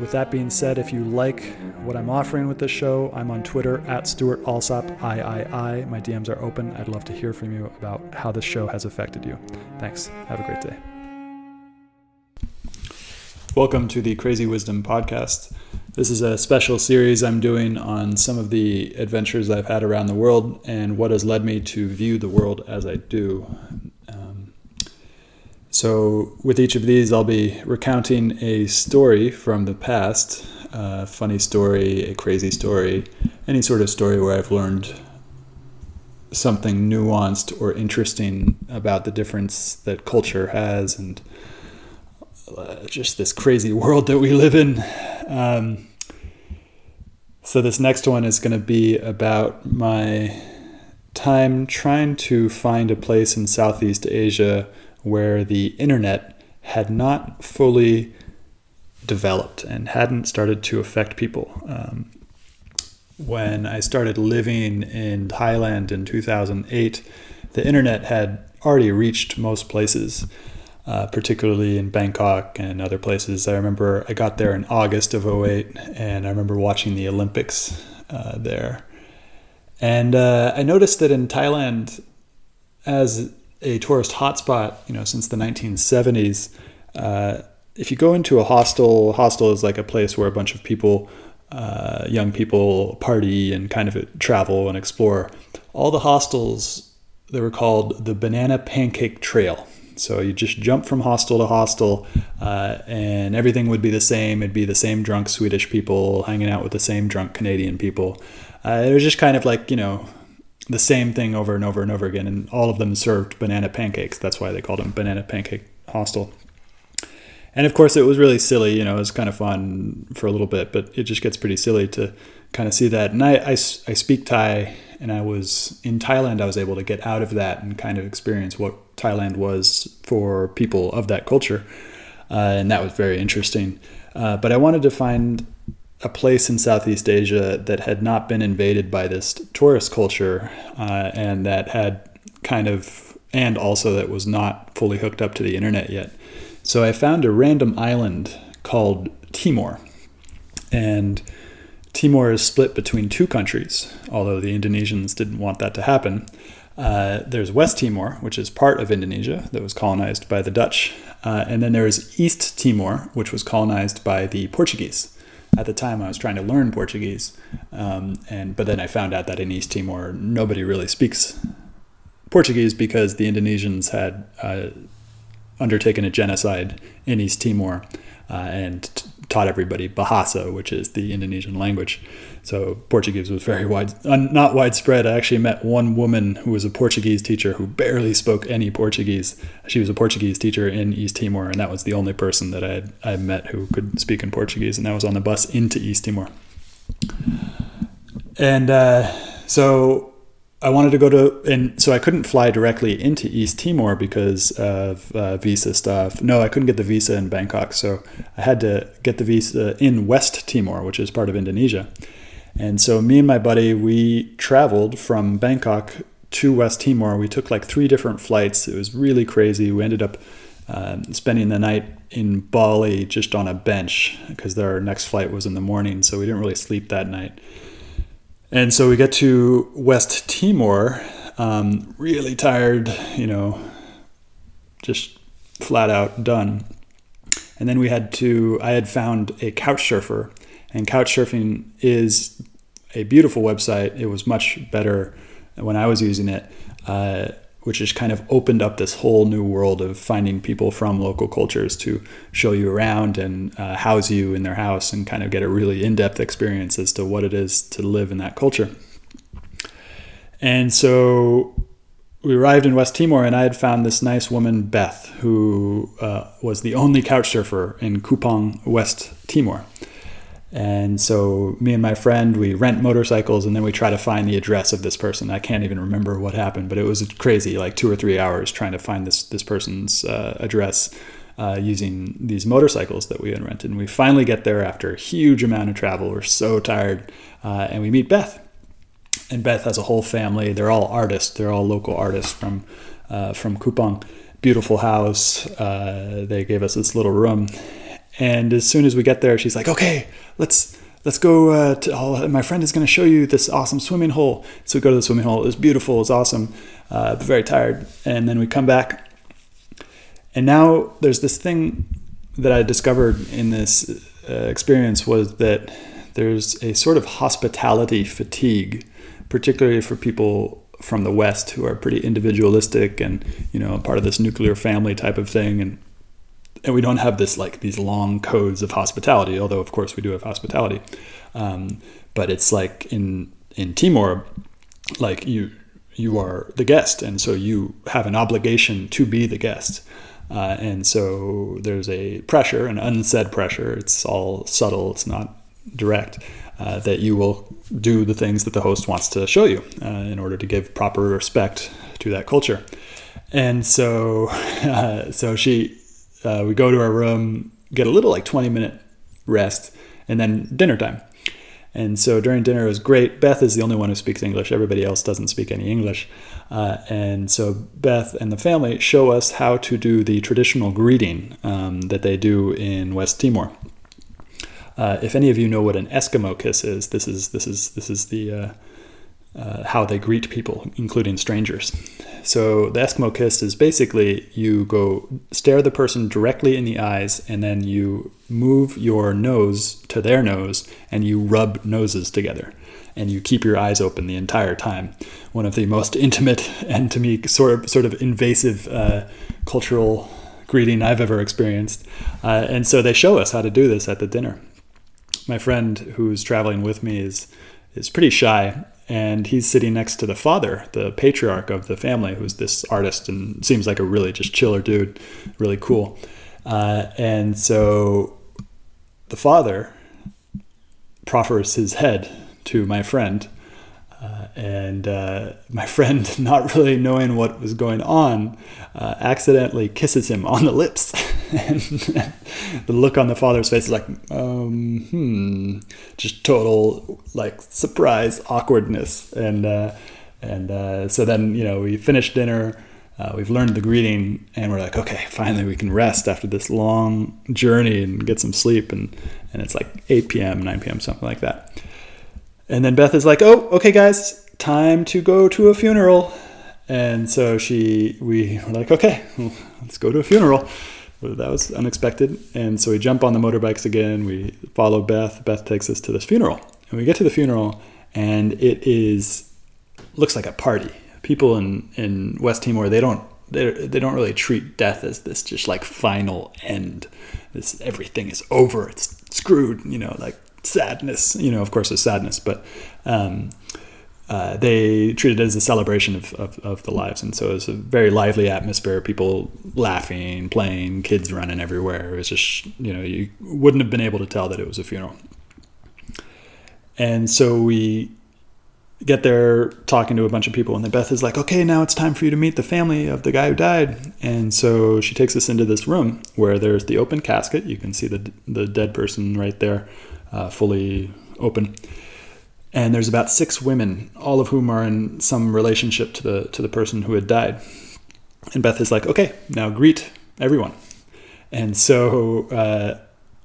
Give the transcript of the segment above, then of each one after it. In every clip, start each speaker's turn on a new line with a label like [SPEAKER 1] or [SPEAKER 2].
[SPEAKER 1] with that being said, if you like what I'm offering with this show, I'm on Twitter at Stewart Alsop III. My DMs are open. I'd love to hear from you about how this show has affected you. Thanks. Have a great day. Welcome to the Crazy Wisdom Podcast. This is a special series I'm doing on some of the adventures I've had around the world and what has led me to view the world as I do. So, with each of these, I'll be recounting a story from the past a funny story, a crazy story, any sort of story where I've learned something nuanced or interesting about the difference that culture has and uh, just this crazy world that we live in. Um, so, this next one is going to be about my time trying to find a place in Southeast Asia where the internet had not fully developed and hadn't started to affect people. Um, when I started living in Thailand in 2008, the internet had already reached most places, uh, particularly in Bangkok and other places. I remember I got there in August of 08, and I remember watching the Olympics uh, there. And uh, I noticed that in Thailand, as a tourist hotspot, you know, since the 1970s. Uh, if you go into a hostel, hostel is like a place where a bunch of people, uh, young people, party and kind of travel and explore. All the hostels, they were called the Banana Pancake Trail. So you just jump from hostel to hostel, uh, and everything would be the same. It'd be the same drunk Swedish people hanging out with the same drunk Canadian people. Uh, it was just kind of like you know the same thing over and over and over again, and all of them served banana pancakes. That's why they called them Banana Pancake Hostel. And of course, it was really silly. You know, it was kind of fun for a little bit, but it just gets pretty silly to kind of see that. And I, I, I speak Thai, and I was in Thailand. I was able to get out of that and kind of experience what Thailand was for people of that culture, uh, and that was very interesting. Uh, but I wanted to find a place in Southeast Asia that had not been invaded by this tourist culture uh, and that had kind of, and also that was not fully hooked up to the internet yet. So I found a random island called Timor. And Timor is split between two countries, although the Indonesians didn't want that to happen. Uh, there's West Timor, which is part of Indonesia that was colonized by the Dutch. Uh, and then there's East Timor, which was colonized by the Portuguese at the time I was trying to learn Portuguese, um, and but then I found out that in East Timor nobody really speaks Portuguese because the Indonesians had uh, undertaken a genocide in East Timor uh, and taught everybody Bahasa, which is the Indonesian language. So Portuguese was very wide, uh, not widespread. I actually met one woman who was a Portuguese teacher who barely spoke any Portuguese. She was a Portuguese teacher in East Timor, and that was the only person that I had I met who could speak in Portuguese, and that was on the bus into East Timor. And uh, so I wanted to go to, and so I couldn't fly directly into East Timor because of uh, visa stuff. No, I couldn't get the visa in Bangkok, so I had to get the visa in West Timor, which is part of Indonesia. And so me and my buddy, we traveled from Bangkok to West Timor. We took like three different flights. It was really crazy. We ended up uh, spending the night in Bali just on a bench because our next flight was in the morning. So we didn't really sleep that night. And so we get to West Timor, um, really tired, you know, just flat out done. And then we had to, I had found a couch surfer and couch surfing is a beautiful website. It was much better when I was using it, uh, which has kind of opened up this whole new world of finding people from local cultures to show you around and uh, house you in their house and kind of get a really in-depth experience as to what it is to live in that culture. And so we arrived in West Timor, and I had found this nice woman, Beth, who uh, was the only couch surfer in Kupang, West Timor. And so me and my friend, we rent motorcycles and then we try to find the address of this person. I can't even remember what happened, but it was crazy, like two or three hours trying to find this this person's uh, address uh, using these motorcycles that we had rented. And we finally get there after a huge amount of travel. We're so tired, uh, and we meet Beth. And Beth has a whole family. They're all artists. They're all local artists from uh, from Kupang. Beautiful house. Uh, they gave us this little room, and as soon as we get there, she's like, "Okay, let's let's go." Uh, to, my friend is going to show you this awesome swimming hole. So we go to the swimming hole. It was beautiful. It was awesome. Uh, very tired, and then we come back, and now there's this thing that I discovered in this uh, experience was that there's a sort of hospitality fatigue, particularly for people from the West who are pretty individualistic and you know part of this nuclear family type of thing and and we don't have this like these long codes of hospitality although of course we do have hospitality. Um, but it's like in in timor like you you are the guest and so you have an obligation to be the guest. Uh, and so there's a pressure an unsaid pressure it's all subtle it's not direct uh, that you will do the things that the host wants to show you uh, in order to give proper respect to that culture. And so uh, so she uh, we go to our room, get a little like 20 minute rest, and then dinner time. And so during dinner, it was great. Beth is the only one who speaks English. Everybody else doesn't speak any English. Uh, and so Beth and the family show us how to do the traditional greeting um, that they do in West Timor. Uh, if any of you know what an Eskimo kiss is, this is this is this is the uh, uh how they greet people, including strangers. So the Eskimo kiss is basically you go stare the person directly in the eyes and then you move your nose to their nose and you rub noses together and you keep your eyes open the entire time. One of the most intimate and to me sort of sort of invasive uh, cultural greeting I've ever experienced. Uh, and so they show us how to do this at the dinner. My friend who's traveling with me is is pretty shy and he's sitting next to the father, the patriarch of the family, who's this artist and seems like a really just chiller dude, really cool. Uh, and so the father proffers his head to my friend, and uh, my friend, not really knowing what was going on, uh, accidentally kisses him on the lips. and the look on the father's face is like, um, hmm, just total like surprise, awkwardness, and uh, and uh, so then you know we finish dinner. Uh, we've learned the greeting, and we're like, okay, finally we can rest after this long journey and get some sleep. And and it's like 8 p.m., 9 p.m., something like that. And then Beth is like, oh, okay, guys, time to go to a funeral. And so she, we were like, okay, let's go to a funeral. Well, that was unexpected. And so we jump on the motorbikes again. We follow Beth. Beth takes us to this funeral. And we get to the funeral, and it is looks like a party. People in, in West Timor, they don't they, they don't really treat death as this just like final end. This everything is over. It's screwed. You know, like sadness. You know, of course, there's sadness, but um, uh, they treat it as a celebration of, of, of, the lives. And so it was a very lively atmosphere, people laughing, playing, kids running everywhere. It was just, you know, you wouldn't have been able to tell that it was a funeral. And so we get there talking to a bunch of people, and then Beth is like, okay, now it's time for you to meet the family of the guy who died. And so she takes us into this room where there's the open casket. You can see the, the dead person right there, uh, fully open and there's about six women, all of whom are in some relationship to the to the person who had died. And Beth is like, "Okay, now greet everyone." And so uh,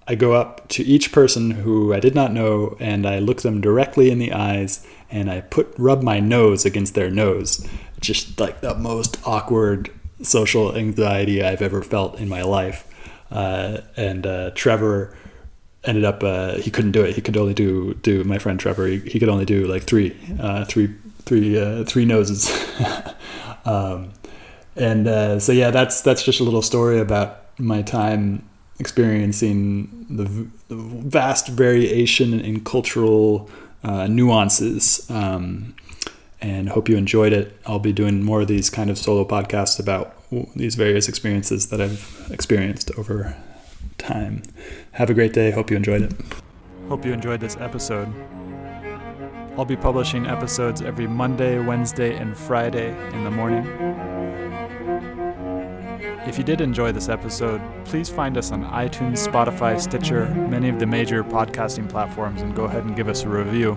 [SPEAKER 1] I go up to each person who I did not know, and I look them directly in the eyes, and I put rub my nose against their nose, just like the most awkward social anxiety I've ever felt in my life. Uh, and uh, Trevor ended up uh, he couldn't do it. He could only do do my friend Trevor. He, he could only do like three uh, three three uh, three noses. um, and uh, so yeah, that's that's just a little story about my time experiencing the, the vast variation in cultural uh, nuances. Um, and hope you enjoyed it. I'll be doing more of these kind of solo podcasts about these various experiences that I've experienced over time. Have a great day. Hope you enjoyed it. Hope you enjoyed this episode. I'll be publishing episodes every Monday, Wednesday, and Friday in the morning. If you did enjoy this episode, please find us on iTunes, Spotify, Stitcher, many of the major podcasting platforms, and go ahead and give us a review.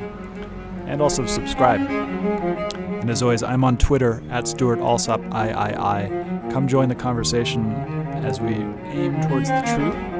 [SPEAKER 1] And also subscribe. And as always, I'm on Twitter at Stewart Alsop III. Come join the conversation as we aim towards the truth.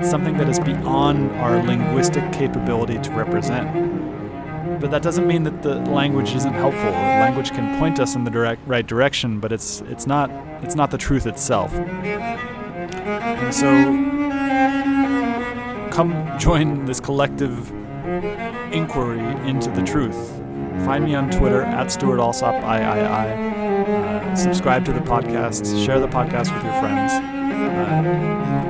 [SPEAKER 1] It's something that is beyond our linguistic capability to represent but that doesn't mean that the language isn't helpful. Language can point us in the direct right direction, but it's it's not it's not the truth itself. And so come join this collective inquiry into the truth. Find me on Twitter at Stewart Alsop III. Uh, subscribe to the podcast. Share the podcast with your friends. Uh,